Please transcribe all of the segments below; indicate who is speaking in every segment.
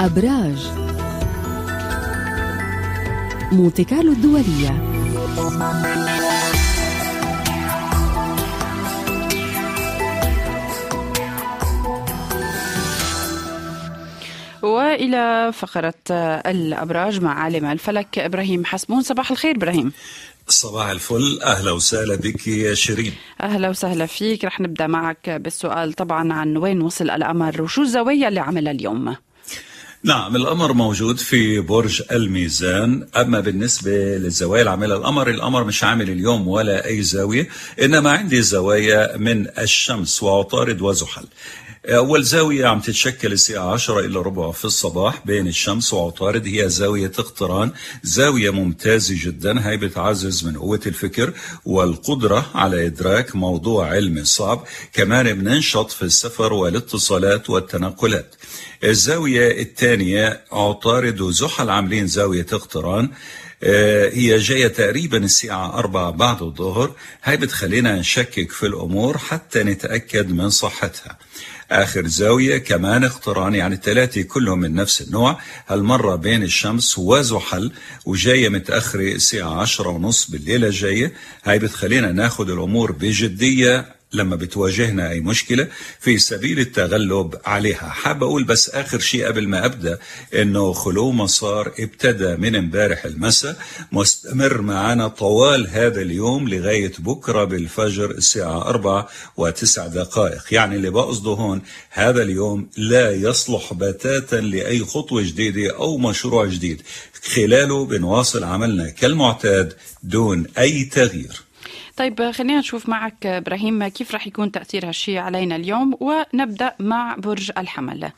Speaker 1: أبراج. مونتي كارلو الدولية.
Speaker 2: وإلى فقرة الأبراج مع عالم الفلك إبراهيم حسبون. صباح الخير إبراهيم.
Speaker 3: صباح الفل. أهلا وسهلا بك يا شيرين.
Speaker 2: أهلا وسهلا فيك. رح نبدأ معك بالسؤال طبعا عن وين وصل القمر وشو الزوايا اللي عملها اليوم؟
Speaker 3: نعم القمر موجود في برج الميزان. أما بالنسبة للزوايا اللي عاملها القمر القمر مش عامل اليوم ولا أي زاوية إنما عندي زوايا من الشمس وعطارد وزحل. أول زاوية عم تتشكل الساعة 10 إلى ربع في الصباح بين الشمس وعطارد. هي زاوية اقتران زاوية ممتازة جدا. هي بتعزز من قوة الفكر والقدرة على إدراك موضوع علمي صعب. كمان بننشط في السفر والاتصالات والتنقلات. الزاوية الثانية عطارد وزحل عاملين زاوية اقتران. هي جاية تقريبا الساعة أربعة بعد الظهر. هاي بتخلينا نشكك في الأمور حتى نتأكد من صحتها. آخر زاوية كمان اقتران يعني الثلاثة كلهم من نفس النوع. هالمرة بين الشمس وزحل وجاية متأخرة الساعة عشرة ونص بالليلة الجاية هاي بتخلينا ناخد الأمور بجدية. لما بتواجهنا أي مشكلة في سبيل التغلب عليها. حاب أقول بس آخر شيء قبل ما أبدأ إنه خلو مسار ابتدى من امبارح المساء. مستمر معنا طوال هذا اليوم لغاية بكرة بالفجر الساعة أربعة وتسع دقائق. يعني اللي بقصده هون هذا اليوم لا يصلح بتاتا لأي خطوة جديدة أو مشروع جديد. خلاله بنواصل عملنا كالمعتاد دون أي تغيير.
Speaker 2: طيب خلينا نشوف معك إبراهيم كيف راح يكون تأثير هالشيء علينا اليوم؟ ونبدأ مع برج الحمل.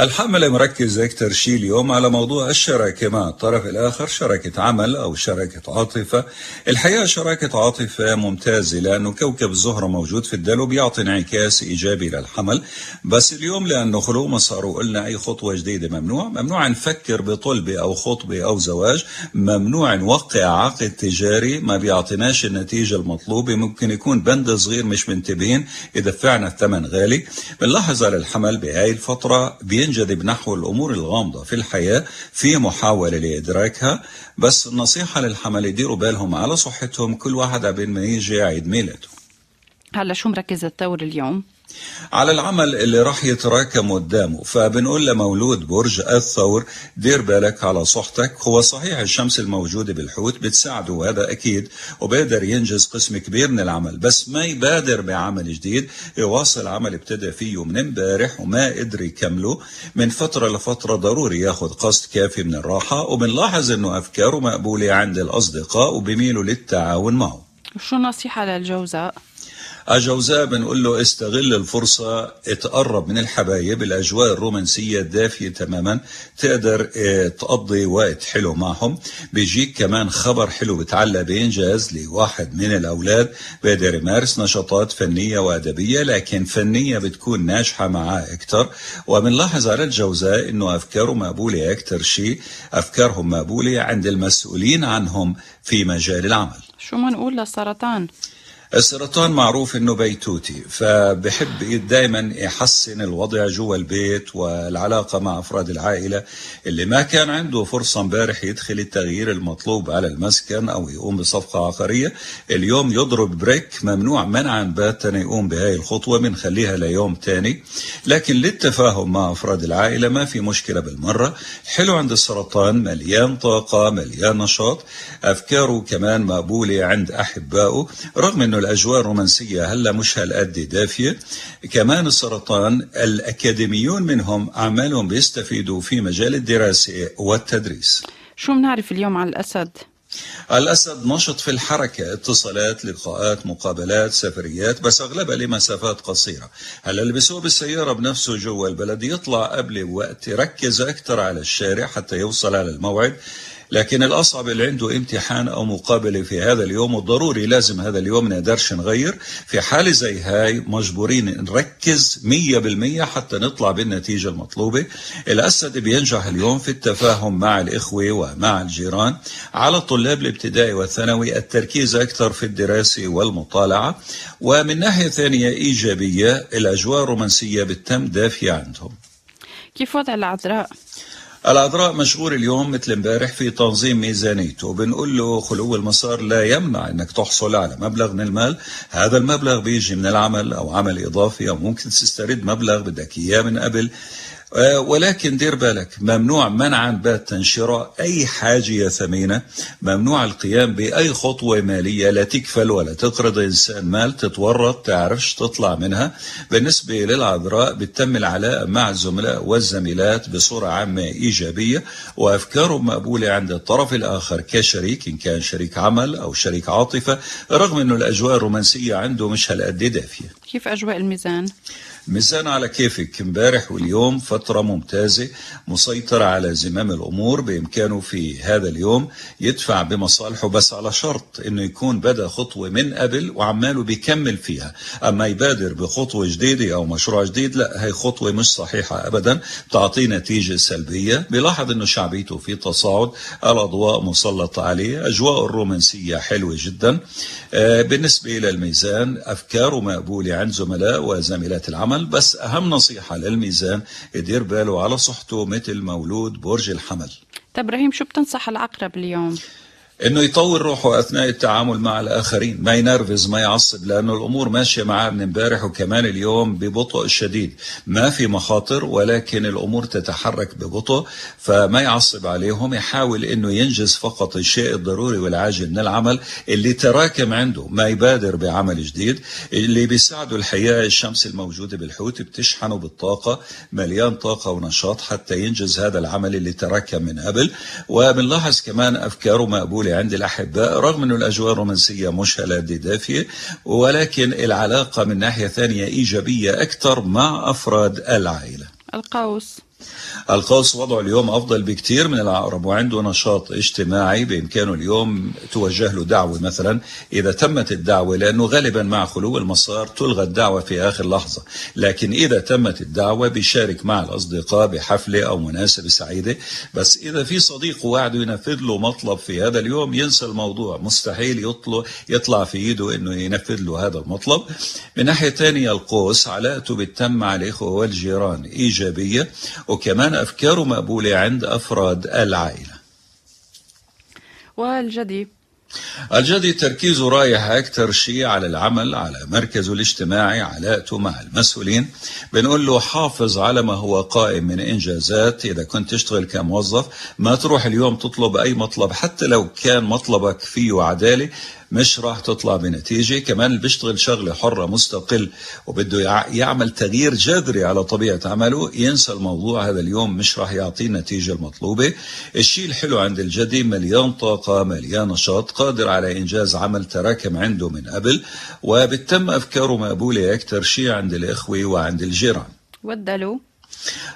Speaker 3: الحملة مركز أكثر شيء اليوم على موضوع الشراكة مع الطرف الآخر شراكة عمل أو شراكة عاطفة. الحقيقة شراكة عاطفة ممتازة لأنه كوكب الزهرة موجود في الدلو بيعطي انعكاس إيجابي للحمل. بس اليوم لأنه خلو مسار وقلنا أي خطوة جديدة ممنوع. ممنوع نفكر بطلبة أو خطبة أو زواج. ممنوع نوقع عقد تجاري. ما بيعطيناش النتيجة المطلوبة. ممكن يكون بند صغير مش منتبهين. يدفعنا الثمن غالي. بنلاحظ على الحمل بهاي الفترة بي ينجذب نحو الأمور الغامضة في الحياة في محاولة لإدراكها بس النصيحة للحمل يديروا بالهم على صحتهم كل واحد قبل ما يجي عيد ميلاده
Speaker 2: هلا شو مركز الثور اليوم؟
Speaker 3: على العمل اللي راح يتراكم قدامه. فبنقول لمولود برج الثور دير بالك على صحتك. هو صحيح الشمس الموجودة بالحوت بتساعده وهذا أكيد وبقدر ينجز قسم كبير من العمل. بس ما يبادر بعمل جديد يواصل عمل ابتدى فيه من امبارح وما قدر يكمله. من فترة لفترة ضروري ياخذ قسط كافي من الراحة وبنلاحظ إنه أفكاره مقبولة عند الأصدقاء وبميلوا للتعاون معه.
Speaker 2: شو نصيحة للجوزاء؟
Speaker 3: الجوزاء بنقول له استغل الفرصة اتقرب من الحبايب الأجواء الرومانسية الدافية تماما تقدر آه تقضي وقت حلو معهم. بيجيك كمان خبر حلو بتعلق بإنجاز لواحد من الأولاد. بيقدر يمارس نشاطات فنية وأدبية لكن فنية بتكون ناجحة معاه أكتر. وبنلاحظ على الجوزاء إنه أفكاره مقبولة أكتر شيء. أفكارهم مقبولة عند المسؤولين عنهم في مجال العمل.
Speaker 2: شو ما نقول للسرطان؟
Speaker 3: السرطان معروف إنه بيتوتي فبحب دائما يحسن الوضع جوا البيت والعلاقة مع أفراد العائلة اللي ما كان عنده فرصة امبارح يدخل التغيير المطلوب على المسكن أو يقوم بصفقة عقارية. اليوم يضرب بريك ممنوع منعا باتا يقوم بهاي الخطوة بنخليها ليوم تاني. لكن للتفاهم مع أفراد العائلة ما في مشكلة بالمرة. حلو عند السرطان مليان طاقة مليان نشاط. أفكاره كمان مقبولة عند أحبائه رغم إنه الأجواء الرومانسية هلا مش هالقد دافية؟ كمان السرطان الأكاديميون منهم أعمالهم بيستفيدوا في مجال الدراسة والتدريس.
Speaker 2: شو بنعرف اليوم عن الأسد؟
Speaker 3: الأسد نشط في الحركة اتصالات لقاءات مقابلات سفريات بس أغلبها لمسافات قصيرة. هلا اللي بيسوق بالسيارة بنفسه جوا البلد؟ يطلع قبل وقت يركز أكثر على الشارع حتى يوصل على الموعد. لكن الأصعب اللي عنده امتحان أو مقابلة في هذا اليوم والضروري لازم هذا اليوم نقدرش نغير. في حالة زي هاي مجبورين نركز مية بالمية حتى نطلع بالنتيجة المطلوبة. الأسد بينجح اليوم في التفاهم مع الإخوة ومع الجيران. على الطلاب الابتدائي والثانوي التركيز أكثر في الدراسة والمطالعة. ومن ناحية ثانية إيجابية الأجواء الرومانسية بالتم دافية عندهم.
Speaker 2: كيف وضع العذراء؟
Speaker 3: العذراء مشغول اليوم مثل امبارح في تنظيم ميزانيته. وبنقول له خلو المسار لا يمنع إنك تحصل على مبلغ من المال. هذا المبلغ بيجي من العمل أو عمل إضافي أو ممكن تسترد مبلغ بدك إياه من قبل. ولكن دير بالك ممنوع منعا باتا شراء أي حاجة ثمينة. ممنوع القيام بأي خطوة مالية لا تكفل ولا تقرض إنسان مال تتورط تعرفش تطلع منها. بالنسبة للعذراء بتم العلاقة مع الزملاء والزميلات بصورة عامة إيجابية. وأفكاره مقبولة عند الطرف الآخر كشريك إن كان شريك عمل أو شريك عاطفة رغم أنه الأجواء الرومانسية عنده مش هالقد دافية.
Speaker 2: كيف أجواء الميزان؟
Speaker 3: ميزان على كيفك. امبارح واليوم فترة ممتازة مسيطرة على زمام الأمور بإمكانه في هذا اليوم يدفع بمصالحه بس على شرط إنه يكون بدأ خطوة من قبل وعماله بيكمل فيها. أما يبادر بخطوة جديدة أو مشروع جديد لا هي خطوة مش صحيحة أبدا. بتعطيه نتيجة سلبية. بيلاحظ إنه شعبيته في تصاعد الأضواء مسلطة عليه أجواء الرومانسية حلوة جدا. آه، بالنسبة إلى الميزان أفكاره مقبولة عند زملاء وزميلات العمل. العمل بس أهم نصيحة للميزان يدير باله على صحته مثل مولود برج الحمل
Speaker 2: طيب إبراهيم شو بتنصح العقرب اليوم؟
Speaker 3: إنه يطور روحه أثناء التعامل مع الآخرين ما ينرفز ما يعصب لأنه الأمور ماشية معاه من امبارح وكمان اليوم ببطء شديد. ما في مخاطر ولكن الأمور تتحرك ببطء فما يعصب عليهم يحاول إنه ينجز فقط الشيء الضروري والعاجل من العمل اللي تراكم عنده ما يبادر بعمل جديد اللي بيساعده الحقيقة الشمس الموجودة بالحوت بتشحنه بالطاقة مليان طاقة ونشاط حتى ينجز هذا العمل اللي تراكم من قبل. وبنلاحظ كمان أفكاره مقبولة المقبولة عند الأحباء رغم أن الأجواء الرومانسية مش هلادة دافية ولكن العلاقة من ناحية ثانية إيجابية أكثر مع أفراد العائلة.
Speaker 2: القوس.
Speaker 3: القوس وضعه اليوم أفضل بكثير من العقرب وعنده نشاط اجتماعي بإمكانه اليوم توجه له دعوة مثلا. إذا تمت الدعوة لأنه غالبا مع خلو المسار تلغى الدعوة في آخر لحظة. لكن إذا تمت الدعوة بيشارك مع الأصدقاء بحفلة أو مناسبة سعيدة. بس إذا في صديق وعده ينفذ له مطلب في هذا اليوم ينسى الموضوع. مستحيل يطلع, يطلع في إيده أنه ينفذ له هذا المطلب. من ناحية ثانية القوس علاقته بتتم مع الإخوة والجيران إيجابية. وكمان أفكاره مقبولة عند أفراد العائلة.
Speaker 2: والجدي.
Speaker 3: الجدي تركيزه رايح أكثر شيء على العمل على مركزه الاجتماعي علاقته مع المسؤولين. بنقول له حافظ على ما هو قائم من إنجازات. إذا كنت تشتغل كموظف ما تروح اليوم تطلب أي مطلب حتى لو كان مطلبك فيه عدالة. مش راح تطلع بنتيجة. كمان اللي بيشتغل شغلة حرة مستقل وبده يعمل تغيير جذري على طبيعة عمله ينسى الموضوع. هذا اليوم مش راح يعطيه النتيجة المطلوبة. الشيء الحلو عند الجدي مليان طاقة مليان نشاط قادر على إنجاز عمل تراكم عنده من قبل وبتم أفكاره مقبولة أكثر شيء عند الإخوة وعند الجيران.
Speaker 2: والدلو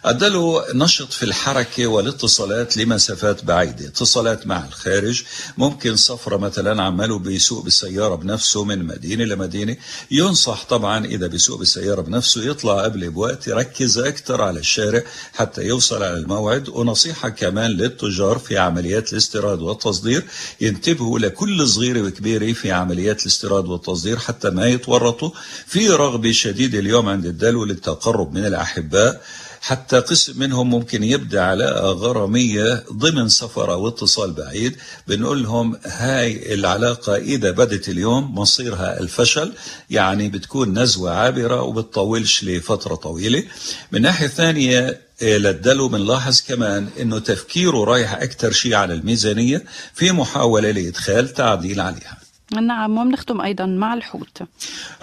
Speaker 3: أدله نشط في الحركة والاتصالات لمسافات بعيدة. اتصالات مع الخارج ممكن سفرة مثلا عمله بيسوق بالسيارة بنفسه من مدينة لمدينة. ينصح طبعا إذا بيسوق بالسيارة بنفسه يطلع قبل بوقت يركز أكثر على الشارع حتى يوصل على الموعد. ونصيحة كمان للتجار في عمليات الاستيراد والتصدير. ينتبهوا لكل صغيرة وكبيرة في عمليات الاستيراد والتصدير حتى ما يتورطوا. في رغبة شديدة اليوم عند الدلو للتقرب من الأحباء. حتى قسم منهم ممكن يبدأ علاقة غرامية ضمن سفر أو اتصال بعيد. بنقول لهم هاي العلاقة إذا بدت اليوم مصيرها الفشل يعني بتكون نزوة عابرة وبتطولش لفترة طويلة. من ناحية ثانية للدلو بنلاحظ كمان إنه تفكيره رايح أكثر شيء على الميزانية في محاولة لإدخال تعديل عليها.
Speaker 2: نعم وبنختم أيضا مع الحوت.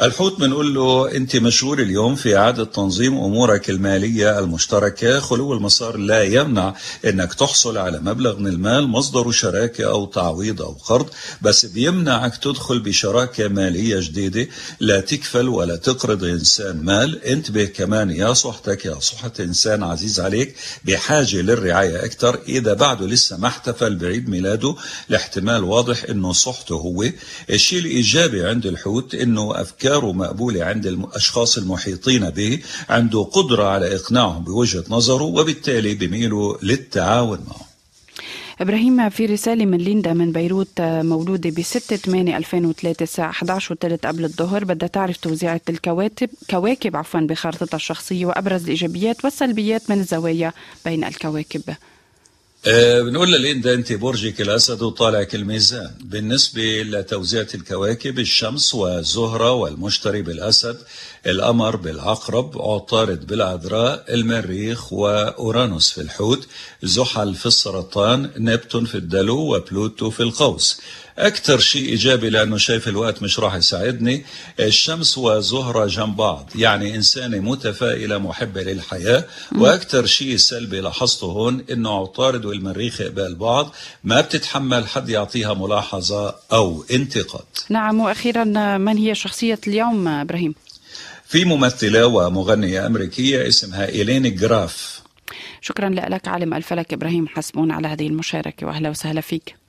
Speaker 3: الحوت بنقول له أنت مشغول اليوم في إعادة تنظيم أمورك المالية المشتركة خلو المسار لا يمنع إنك تحصل على مبلغ من المال مصدره شراكة أو تعويض أو قرض بس بيمنعك تدخل بشراكة مالية جديدة. لا تكفل ولا تقرض إنسان مال. انتبه كمان يا صحتك يا صحة إنسان عزيز عليك بحاجة للرعاية أكثر إذا بعده لسه ما احتفل بعيد ميلاده الاحتمال واضح إنه صحته هو الشيء الإيجابي عند الحوت أنه أفكاره مقبولة عند الأشخاص المحيطين به عنده قدرة على إقناعهم بوجهة نظره وبالتالي بيميلوا للتعاون معه.
Speaker 2: إبراهيم في رسالة من ليندا من بيروت مولودة ب 6 8 2003 الساعة 11 وثلث قبل الظهر. بدها تعرف توزيعة الكواكب كواكب عفوا بخارطتها الشخصية وأبرز الإيجابيات والسلبيات من الزوايا بين الكواكب.
Speaker 3: أه بنقول لليندا انت برجك الأسد وطالعك الميزان بالنسبة لتوزيعة الكواكب الشمس والزهرة والمشتري بالأسد القمر بالعقرب عطارد بالعذراء المريخ وأورانوس في الحوت زحل في السرطان نبتون في الدلو وبلوتو في القوس. أكثر شيء إيجابي لأنه شايف الوقت مش راح يساعدني الشمس وزهرة جنب بعض يعني إنسانة متفائلة محبة للحياة وأكثر شيء سلبي لاحظته هون إنه عطارد والمريخ قبال بعض ما بتتحمل حد يعطيها ملاحظة أو انتقاد.
Speaker 2: نعم وأخيرا من هي شخصية اليوم إبراهيم؟
Speaker 3: في ممثلة ومغنية أمريكية اسمها إيلين جراف.
Speaker 2: شكرا لك عالم الفلك إبراهيم حسبون على هذه المشاركة واهلا وسهلا فيك.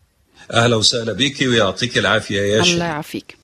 Speaker 3: أهلا وسهلا بك ويعطيك العافية يا
Speaker 2: الله
Speaker 3: شيخ.
Speaker 2: يعافيك.